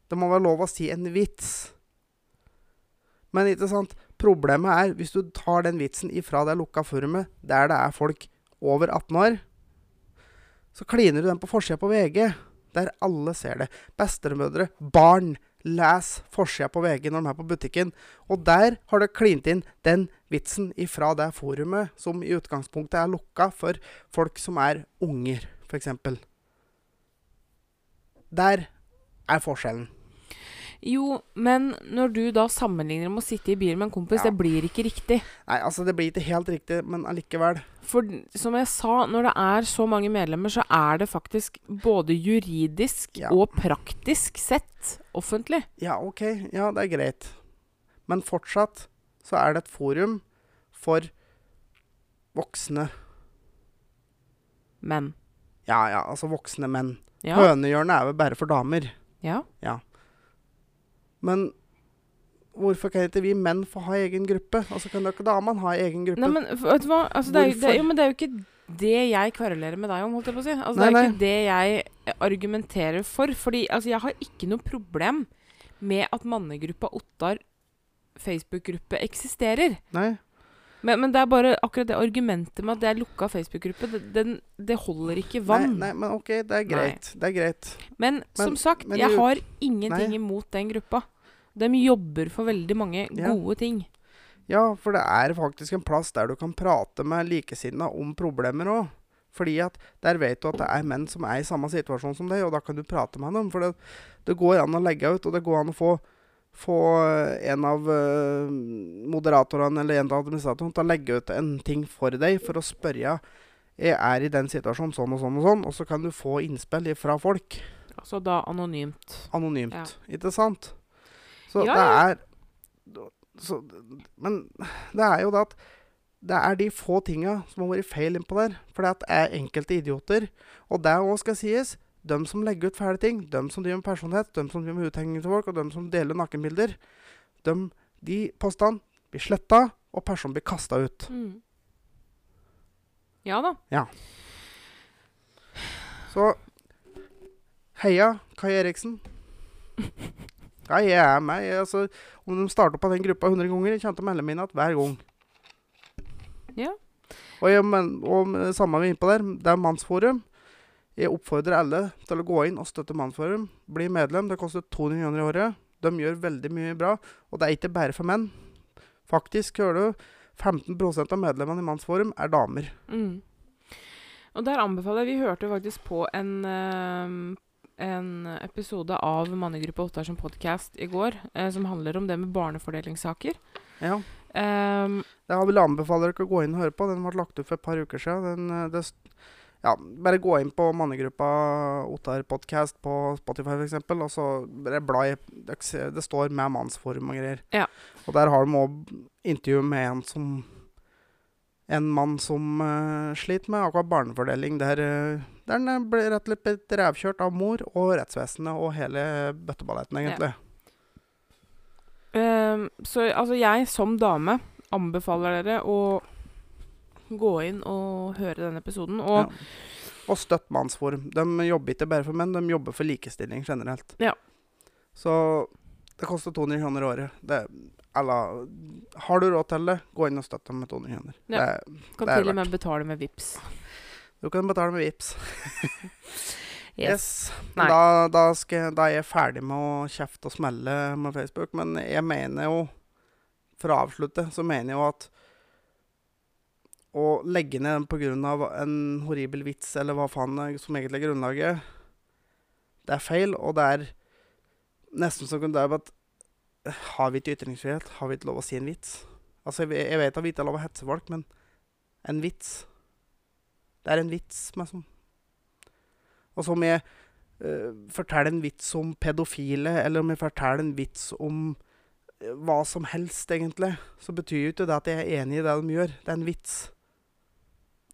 Det må være lov å si en vits. Men ikke sant? Problemet er, hvis du tar den vitsen ifra det lukka forumet, der det er folk over 18 år, så kliner du den på forsida på VG, der alle ser det. Bestemødre, barn, les forsida på VG når de er på butikken. Og der har du klint inn den vitsen ifra det forumet som i utgangspunktet er lukka for folk som er unger, f.eks. Der er forskjellen. Jo, men når du da sammenligner med å sitte i bil med en kompis, Ja. det blir ikke riktig. Nei, altså, det blir ikke helt riktig, men allikevel. For som jeg sa, når det er så mange medlemmer, så er det faktisk både juridisk Ja. og praktisk sett offentlig. Ja, OK. Ja, det er greit. Men fortsatt så er det et forum for voksne Menn. Ja, ja, altså voksne menn. Ja. Hønehjørnet er vel bare for damer. ja. Men hvorfor kan ikke vi menn få ha egen gruppe? Altså Kan da ikke damene ha egen gruppe? Nei, men vet du hva? Altså, det, er, jo- det, jo, men det er jo ikke det jeg kverulerer med deg om, holdt jeg på å si. Altså, Nei, det er nei. ikke det jeg argumenterer for. Fordi altså, jeg har ikke noe problem med at mannegruppa Ottar Facebook-gruppe eksisterer. Nei. Men, men det er bare akkurat det argumentet med at det er lukka Facebook-gruppe, det, det holder ikke vann. Nei, nei, men OK, det er greit. Det er greit. Men, som sagt, men jeg har ingenting Nei. imot den gruppa. De jobber for veldig mange Ja. gode ting. Ja, for det er faktisk en plass der du kan prate med likesinnede om problemer òg. Fordi at der vet du at det er menn som er i samme situasjon som deg, og da kan du prate med dem. For det, det går an å legge ut, og det går an å få, få eh, en av eh, moderatorene eller en av administratorene til å legge ut en ting for deg for å spørre jeg er i den situasjonen sånn og sånn og sånn, og så kan du få innspill fra folk Altså da anonymt. anonymt. Ja. Ikke sant? Så Ja, det er så, Men det er jo det at det er de få tinga som har vært feil innpå der. For det er enkelte idioter. Og det òg skal sies. De som legger ut fæle ting, de som driver med personlighet, de som driver med uthenging til folk, og de som deler nakenbilder, de, de postene blir sletta, og personen blir kasta ut. Mm. Ja da. Ja. Så heia Kai Eriksen. Ja, jeg er meg. Jeg, altså, om de starter på den gruppa 100 ganger, jeg å melde meg inn hver gang. Ja. Og, jeg, men, og samme vi er innpå der, det er Mannsforum. Jeg oppfordrer alle til å gå inn og støtte Mannsforum. Bli medlem. Det koster 200 kroner i året. De gjør veldig mye bra. Og det er ikke bare for menn. Faktisk, hører du, 15% av medlemmene i Mannsforum er damer. Mm. Og der anbefaler jeg Vi hørte faktisk på en, eh, en episode av Mannegruppa Ottar som podkast i går, eh, som handler om det med barnefordelingssaker. Ja. Um, Jeg vil anbefale dere å gå inn og høre på. Den ble lagt ut for et par uker siden. Den, eh, det, ja, bare gå inn på mannegruppa Ottar Podcast på Spotify f.eks., og så bare bla i Det står med mannsforum og greier. Ja. Og der har de òg intervju med en som En mann som uh, sliter med akkurat barnefordeling. Der, uh, der han eh, ble rett og slett revkjørt av mor og rettsvesenet og hele bøtteballetten, egentlig. um, så altså, jeg som dame anbefaler dere å gå inn og høre denne episoden. Og Ja. Og støtt Mannsforum. De jobber ikke bare for menn, de jobber for likestilling generelt. Ja. Så det koster 200 kroner året. Det, eller, har du råd til det, gå inn og støtt dem med 200 kroner. Ja. Det, kan det til og med betale med VIPs. du kan betale med VIPs. Yes. Da, da, skal, da er jeg ferdig med å kjefte og smelle med Facebook. Men jeg mener jo, for å avslutte, så mener jeg jo at å legge ned pga. en horribel vits, eller hva faen er som egentlig er grunnlaget, det er feil. Og det er nesten som det er at Har vi ikke ytringsfrihet? Har vi ikke lov å si en vits? Altså, jeg, jeg vet at vi ikke har lov å hetse folk, men en vits Det er en vits, liksom. som og så om jeg uh, forteller en vits om pedofile, eller om jeg forteller en vits om eh, hva som helst, egentlig, så betyr jo ikke det at jeg er enig i det de gjør. Det er en vits.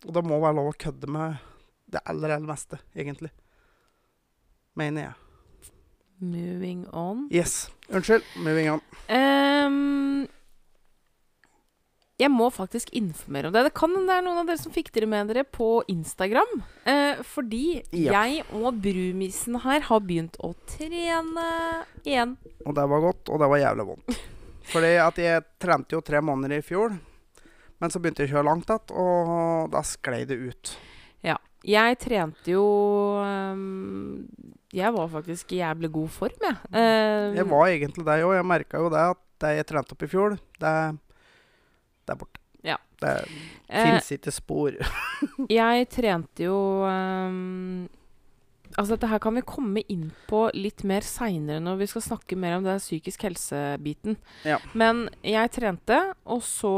Og det må være lov å kødde med det aller, aller meste, egentlig. Mener jeg. Moving on. Yes. Unnskyld. Moving on. Um, jeg må faktisk informere om det. Det kan det er noen av dere som fikk dere med dere på Instagram. Eh, fordi Ja. jeg og brumisen her har begynt å trene igjen. Og det var godt, og det var jævlig vondt. Fordi at jeg trente jo tre måneder i fjor, men så begynte jeg å kjøre langt igjen, og da sklei det ut. Ja. Jeg trente jo um, Jeg var faktisk i jævlig god form, jeg. Ehm, Jeg var egentlig det òg. Jeg merka jo det at det jeg trente opp i fjor, det, det er borte. Ja. Det eh, fins ikke spor. Jeg trente jo um, Altså, dette her kan vi komme inn på litt mer seinere når vi skal snakke mer om den psykisk helse-biten. Ja. Men jeg trente, og så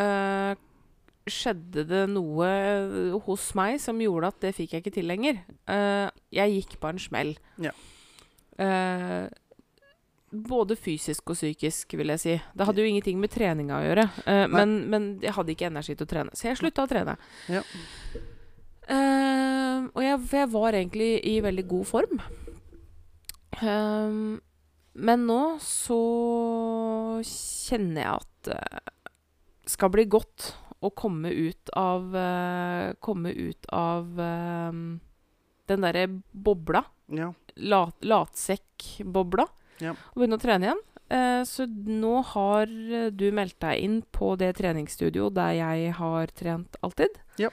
eh, skjedde det noe hos meg som gjorde at det fikk jeg ikke til lenger. Uh, jeg gikk på en smell. Ja. Uh, både fysisk og psykisk, vil jeg si. Det hadde jo ingenting med treninga å gjøre. Uh, men, men jeg hadde ikke energi til å trene, så jeg slutta å trene. Ja. Eh, og jeg, jeg var egentlig i veldig god form. Eh, men nå så kjenner jeg at skal bli godt å komme ut av eh, Komme ut av eh, den derre bobla. Ja. Lat, latsekkbobla. Ja. Og begynne å trene igjen. Eh, så nå har du meldt deg inn på det treningsstudio der jeg har trent alltid. Ja.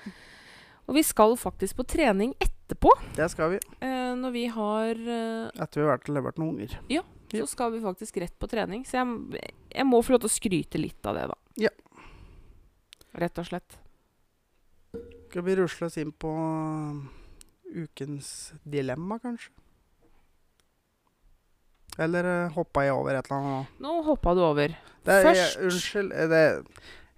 Og vi skal faktisk på trening etterpå. Det skal vi. Eh, når vi har eh, Etter vi har vært og levert noen unger. Ja. Så skal vi faktisk rett på trening. Så jeg, jeg må få lov til å skryte litt av det, da. Ja. Rett og slett. Skal vi rusle oss inn på ukens dilemma, kanskje? Eller uh, hoppa jeg over et eller annet? Nå hoppa du over. Det er, Først- Jeg, unnskyld. eh, Det,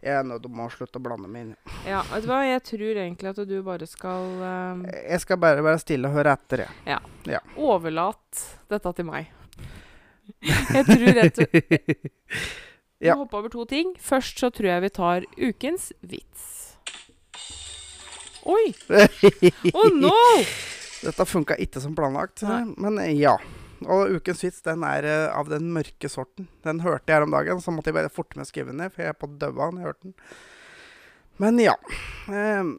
jeg er nødt til å slutte å blande meg inn. Ja, vet du hva? Jeg tror egentlig at du bare skal uh, Jeg skal bare være stille og høre etter, jeg. overlat dette til meg. Jeg tror rett og Vi Ja. hopper over to ting. Først så tror jeg vi tar ukens vits. Oi! Oh no! Dette funka ikke som planlagt, Nei. men eh, ja. Og ukens vits den er eh, av den mørke sorten. Den hørte jeg her om dagen, så måtte jeg bare forte meg å skrive den ned, for jeg er på daua når jeg hørte den. Men ja. Eh,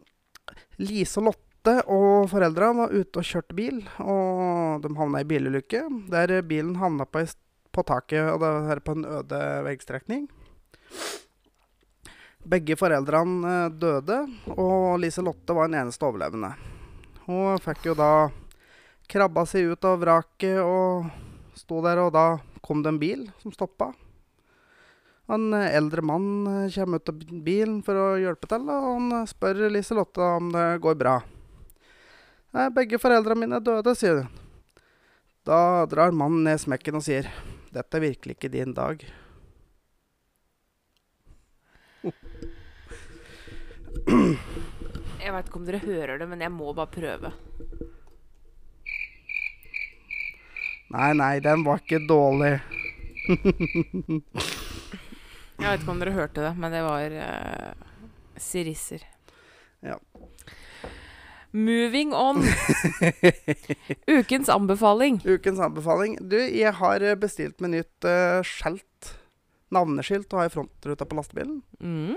Lise og Lotte og foreldra var ute og kjørte bil, og de havna i bilulykke. Der bilen havna på, ei på taket, og det var på en øde veggstrekning. Begge foreldrene eh, døde, og Lise Lotte var den eneste overlevende. Hun fikk jo da krabba seg ut av vraket og sto der, og da kom det en bil som stoppa. En eldre mann eh, kommer ut av bilen for å hjelpe til, og han eh, spør Lise Lotte om det går bra. Nei, begge foreldrene mine døde, sier hun. Da drar mannen ned smekken og sier, dette er virkelig ikke din dag. Jeg veit ikke om dere hører det, men jeg må bare prøve. Nei, nei, den var ikke dårlig. Jeg vet ikke om dere hørte det, men det var uh, sirisser. Ja. Moving on. Ukens anbefaling. Ukens anbefaling. Du, jeg har bestilt meg nytt uh, skjelt. Navneskilt å ha i frontruta på lastebilen. Mm.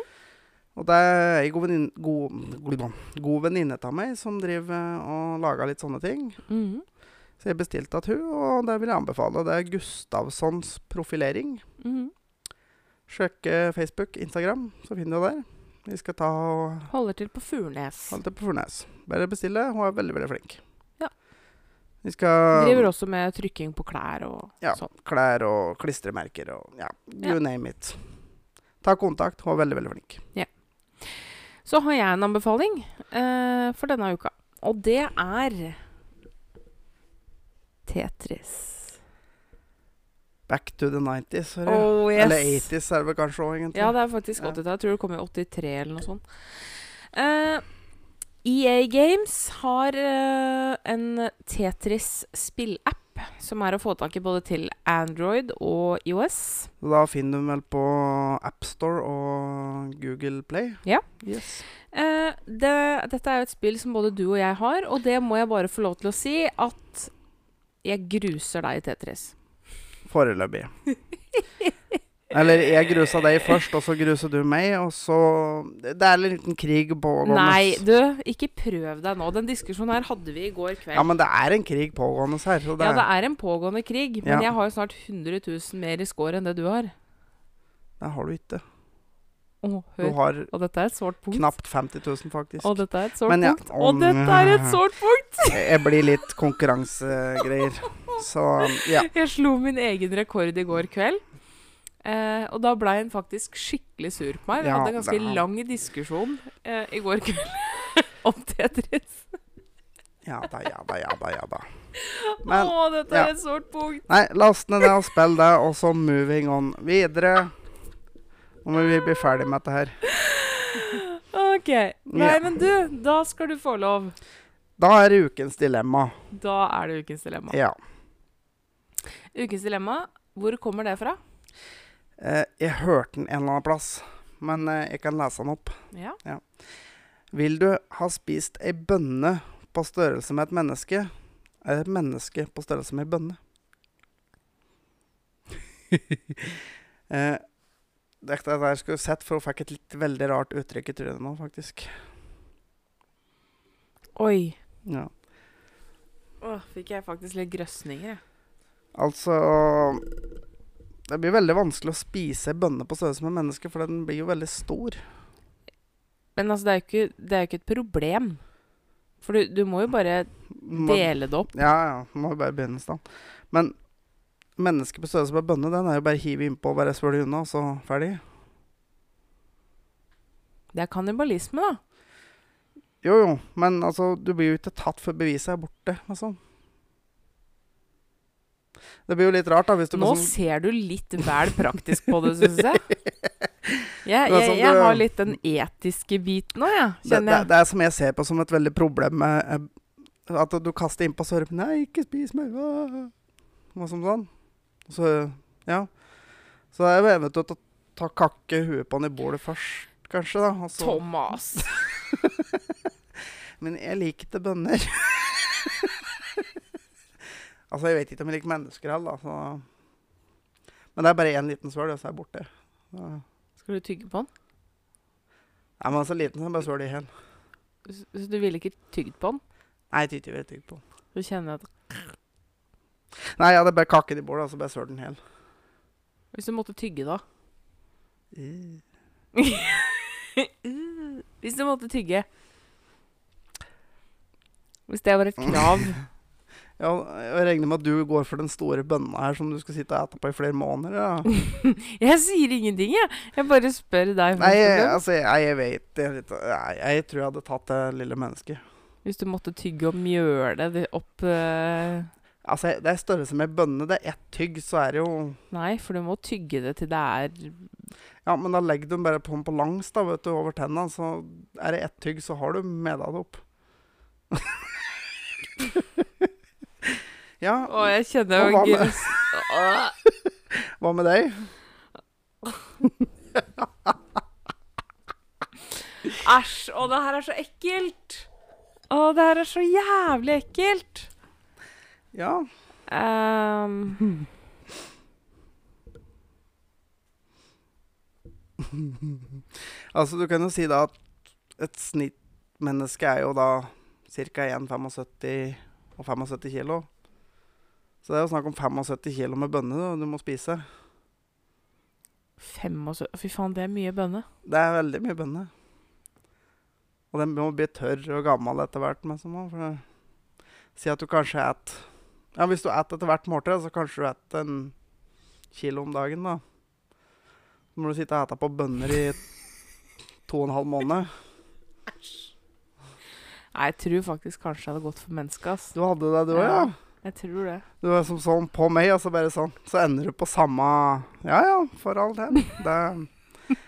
Og det er ei god venninne god, god, god venninne av meg som driver og lager litt sånne ting. Mm. Så jeg bestilte at hun, og det vil jeg anbefale. Det er Gustavssons profilering. Mm. Sjekk eh, Facebook, Instagram, så finner du det der. Vi skal ta og Holder til på Furnes. Holder til på Furnes. Bare bestille. Hun er veldig, veldig flink. Ja. Vi skal Driver også med trykking på klær og Ja. sånn. klær og klistremerker og ja, you Ja. name it. Ta kontakt. Hun er veldig, veldig flink. Så har jeg en anbefaling uh, for denne uka. Og det er Tetris. Back to the 90s. Eller. Oh, yes. Eller 80s er det vel kanskje òg, egentlig. Ja, det er faktisk Ja. 80 Jeg tror det kom i 83 eller noe sånt. Uh, EA Games har uh, en Tetris-spillapp som er å få tak i både til Android og IOS. Da finner du den vel på AppStore og Google Play. Ja. Yes. Uh, det, dette er jo et spill som både du og jeg har, og det må jeg bare få lov til å si at jeg gruser deg i Tetris. Foreløpig. Eller jeg grusa deg først, og så gruser du meg, og så Det er en liten krig pågående. Nei, du, ikke prøv deg nå. Den diskusjonen her hadde vi i går kveld. Ja, men det er en krig pågående her. Så det, Ja, det er en pågående krig, men Ja. jeg har jo snart 100 000 mer i score enn det du har. det har du ikke. Å, Du har Og dette er et sårt punkt. knapt 50 000, faktisk. Og dette er et sårt Men ja, punkt. Og dette er et sårt punkt! Jeg blir litt konkurransegreier. Så ja. Jeg slo min egen rekord i går kveld. Eh, og da blei han faktisk skikkelig sur på meg. Vi Ja, hadde en ganske er- lang diskusjon eh, i går kveld om Tetris. Ja da, ja da, ja da. ja da. Men Å, dette ja. er et sårt punkt. Nei, last ned det og spill det, og så moving on videre. Nå må vi bli ferdig med dette her. OK. Nei, men du, da skal du få lov. Da er det ukens dilemma. Da er det ukens dilemma. Ja. Ukens dilemma, hvor kommer det fra? Eh, jeg hørte den en eller annen plass, men eh, jeg kan lese den opp. Ja. Vil du ha spist ei bønne på størrelse med et menneske, er et menneske på størrelse med ei bønne? eh, dette der skulle jeg sett, for hun fikk et litt veldig rart uttrykk i trynet nå, faktisk. Oi. Ja. Åh, fikk jeg faktisk litt grøsninger, jeg. Altså Det blir veldig vanskelig å spise bønner bønne på størrelse med menneske, for den blir jo veldig stor. Men altså, det er jo ikke, det er jo ikke et problem. For du, du må jo bare dele det opp. Ja, ja. Må jo bare begynne stand. Men mennesket på størrelse med bønne, den er jo bare hiv hive innpå og bare svølge unna, og så ferdig. Det er kannibalisme, da. Jo, jo, men altså, du blir jo ikke tatt før beviset er borte, liksom. Det blir jo litt rart, da, hvis du Nå sånn ser du litt vel praktisk på det, syns jeg. Jeg, jeg, sånn jeg har litt den etiske biten òg, jeg. det, det, det er som jeg ser på som et veldig problem med eh, At du kaster innpå hører Nei, ikke spis meg. ah». Noe som sånn. Så ja. Så det er jo eventuelt å ta kakke huet på han i bålet først, kanskje, da. Altså. Thomas. Men jeg liker ikke bønner. altså, jeg vet ikke om jeg liker mennesker heller, da. Så. Men det er bare én liten svøl, og så er jeg borte. Så. Skal du tygge på den? Nei, men så liten, så jeg bare svøl i hjel. Så du ville ikke tygd på den? Nei, jeg tygde jeg tygd på. Du kjenner at Nei, jeg hadde bare kakket i bålet, og så bare svøl den hel. Hvis du måtte tygge, da? Uh. Hvis du måtte tygge Hvis det var et krav Ja, jeg regner med at du går for den store bønna her som du skal sitte og ete på i flere måneder. Ja. Jeg sier ingenting, jeg. Jeg bare spør deg. Nei, jeg, altså, jeg, jeg vet jeg, jeg, tror jeg hadde tatt det lille mennesket. Hvis du måtte tygge og mjøle det opp eh, Altså, det er størrelse med bønne. Det er ett tygg, så er det jo Nei, for du må tygge det til det er Ja, men da legger du den bare på den på langs, da, vet du, over tenna. Så er det ett tygg, så har du med deg det opp. ja, Å, jeg kjenner jo med- hva med deg? Æsj! Å, det her er så ekkelt! Å, det her er så jævlig ekkelt! Ja. Um, Altså, du kan jo si da at et snittmenneske er jo da ca. 1,75 og 75 kilo. Så det er jo snakk om 75 kilo med bønne du, du må spise. 75 Fy faen, det er mye bønne. Det er veldig mye bønne. Og den må bli tørr og gammel etter hvert. Må, for å si at du kanskje et Ja, hvis du spiser etter hvert måltid, så kanskje du spiser en kilo om dagen, da. Så må du sitte og spise på bønner i to og en halv måned. Nei, jeg tror faktisk kanskje det hadde gått for mennesket, ass. Du hadde det, du òg, ja? Jeg tror det. Du er som sånn på meg, og så bare sånn. Så ender du på samme Ja ja, for all del. Det,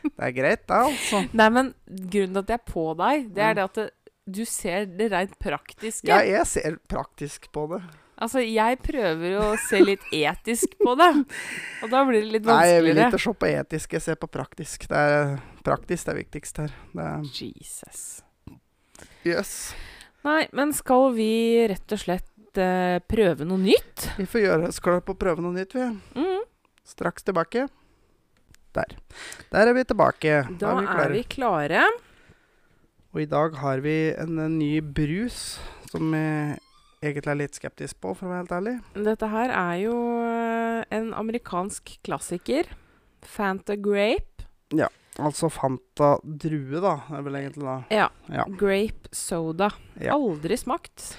det er greit, det, altså. Nei, men grunnen til at jeg er på deg, det Mm. er det at det, du ser det rent praktiske. Ja, jeg ser praktisk på det. Altså, jeg prøver jo å se litt etisk på det. Og da blir det litt vanskeligere. Nei, jeg vil ikke se på etisk, jeg ser på praktisk. Det er praktisk det er viktigst her. Er, Jesus. yes. Nei, men skal vi rett og slett uh, prøve noe nytt? Vi får gjøre skål på å prøve noe nytt, vi. Mm. Straks tilbake. Der. Der er vi tilbake. Da er klare. vi klare. Og i dag har vi en, en ny brus som jeg egentlig er litt skeptisk på, for å være helt ærlig. Dette her er jo eh, en amerikansk klassiker. Fanta Grape. Ja. Altså Fanta drue, da. Er vel egentlig da. Ja. Ja. Grape soda. Ja. Aldri smakt.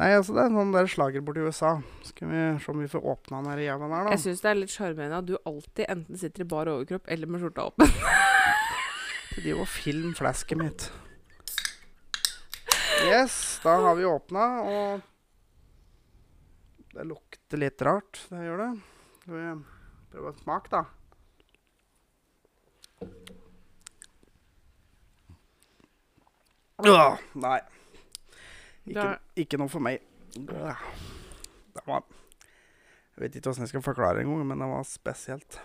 Nei, altså det er en sånn der slager borti USA. Skal vi se om vi får åpna den her jævelen her, da. Jeg syns det er litt sjarmerende at du alltid enten sitter i bar overkropp eller med skjorta åpen. De er jo filmflasket mitt. Yes, da har vi åpna, og Det lukter litt rart, det gjør det. Skal vi prøve å smake, da? Åh, nei. Ikke, ikke noe for meg. Det var Jeg vet ikke åssen jeg skal forklare engang, men det var spesielt.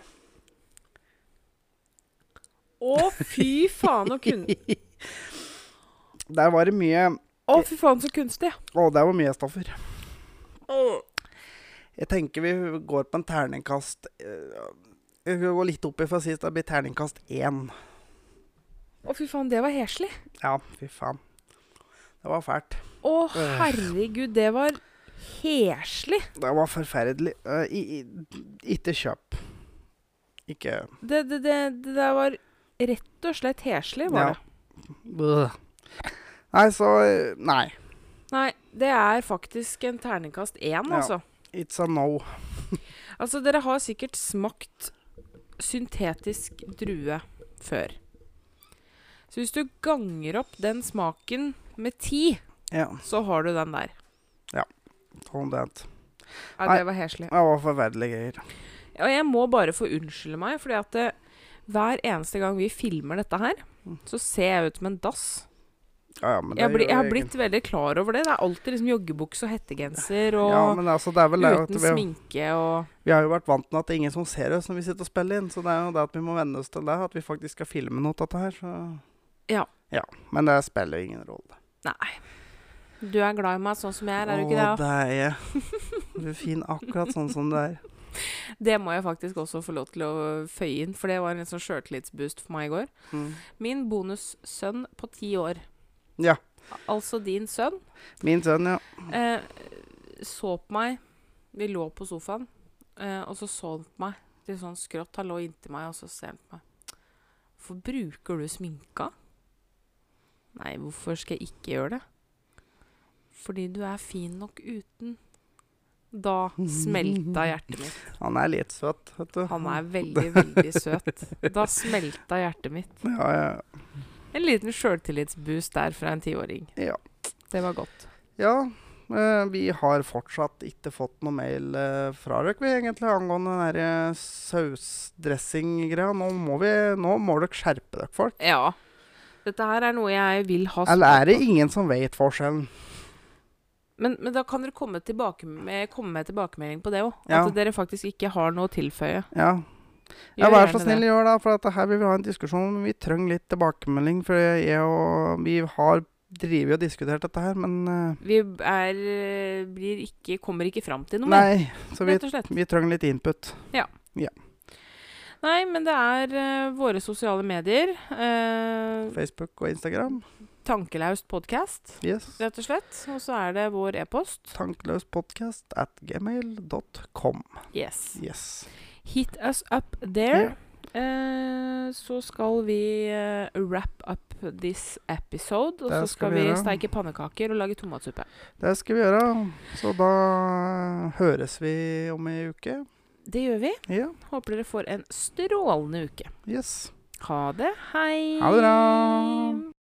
Å, fy faen og kun... Der var det mye Å, fy faen så kunstig. Å, der var mye stoffer. Jeg tenker vi går på en terningkast eh, Jeg skal gå litt opp i for sist. Det blir terningkast én. Å, fy faen, det var heslig. Ja, fy faen. Det var fælt. Å, herregud, det var heslig. Det var forferdelig. Eh, ikke kjøp. Ikke Det, det, det, det der var rett og slett heslig, var Ja. det. Nei, så eh, Nei. Nei, det er faktisk en terningkast én, Ja. altså. It's a no. Altså, dere har sikkert smakt syntetisk drue før. Så hvis du ganger opp den smaken med ti, Ja, så har du den der. sånn det. Ja, det var heslig. Det var forferdelige greier. Og jeg må bare få unnskylde meg, fordi at det, hver eneste gang vi filmer dette her, Mm. så ser jeg ut som en dass. Ja, ja, Jeg, bli, jeg har blitt veldig klar over det. Det er alltid liksom joggebukse og hettegenser og Ja, men altså, uten vi, sminke og vi har jo vært vant med at det er ingen som ser oss når vi sitter og spiller inn, så det er jo det at vi må venne oss til det, at vi faktisk skal filme noe av dette her, så Ja. Ja, men det spiller ingen rolle. Nei. Du er glad i meg sånn som jeg er, er du ikke det? Å, det er jeg. Du er fin akkurat sånn som du er. Det må jeg faktisk også få lov til å føye inn, for det var en litt sånn sjøltillitsboost for meg i går. Mm. Min bonussønn på ti år, Ja. altså din sønn, Min sønn, ja. eh, så på meg Vi lå på sofaen, eh, og så så han på meg litt sånn skrått. Han lå inntil meg, og så ser han på meg. Hvorfor bruker du sminka? Nei, hvorfor skal jeg ikke gjøre det? Fordi du er fin nok uten. Da smelta hjertet mitt. Han er litt søt, vet du. Han er veldig, veldig søt. Da smelta hjertet mitt. Ja, ja. En liten sjøltillitsboost der fra en tiåring. Ja. Det var godt. ja eh, vi har fortsatt ikke fått noe mail eh, fra dere, vi, egentlig, angående den der eh, sausdressing-greia. Nå må vi, nå må dere skjerpe dere, folk. Ja. Dette her er noe jeg vil ha Eller er det ingen som vet forskjellen? Men, men da kan dere komme, tilbake med, komme med tilbakemelding på det òg. Ja. At dere faktisk ikke har noe å tilføye. Ja. Ja, vær så snill, det. gjør det. For at her vil vi ha en diskusjon. Vi trenger litt tilbakemelding. For jeg og vi har drevet og diskutert dette her, men uh, Vi er, eh, blir ikke, kommer ikke fram til noe Nei. Så vi, vi trenger litt input. Ja. Nei, men det er uh, våre sosiale medier. Uh, Facebook og Instagram. Tankelaust podkast, Yes. rett og slett. Og så er det vår e-post. Tankeløspodkast at gmail.com. Yes. Yes. Hit us up there. Eh, så skal vi eh, wrap up this episode. Og så skal skal vi vi steike pannekaker og lage tomatsuppe. Det skal vi gjøre. Så da høres vi om ei uke. Det gjør vi. Ja. Håper dere får en strålende uke. Yes. Ha det. Hei. Ha det bra.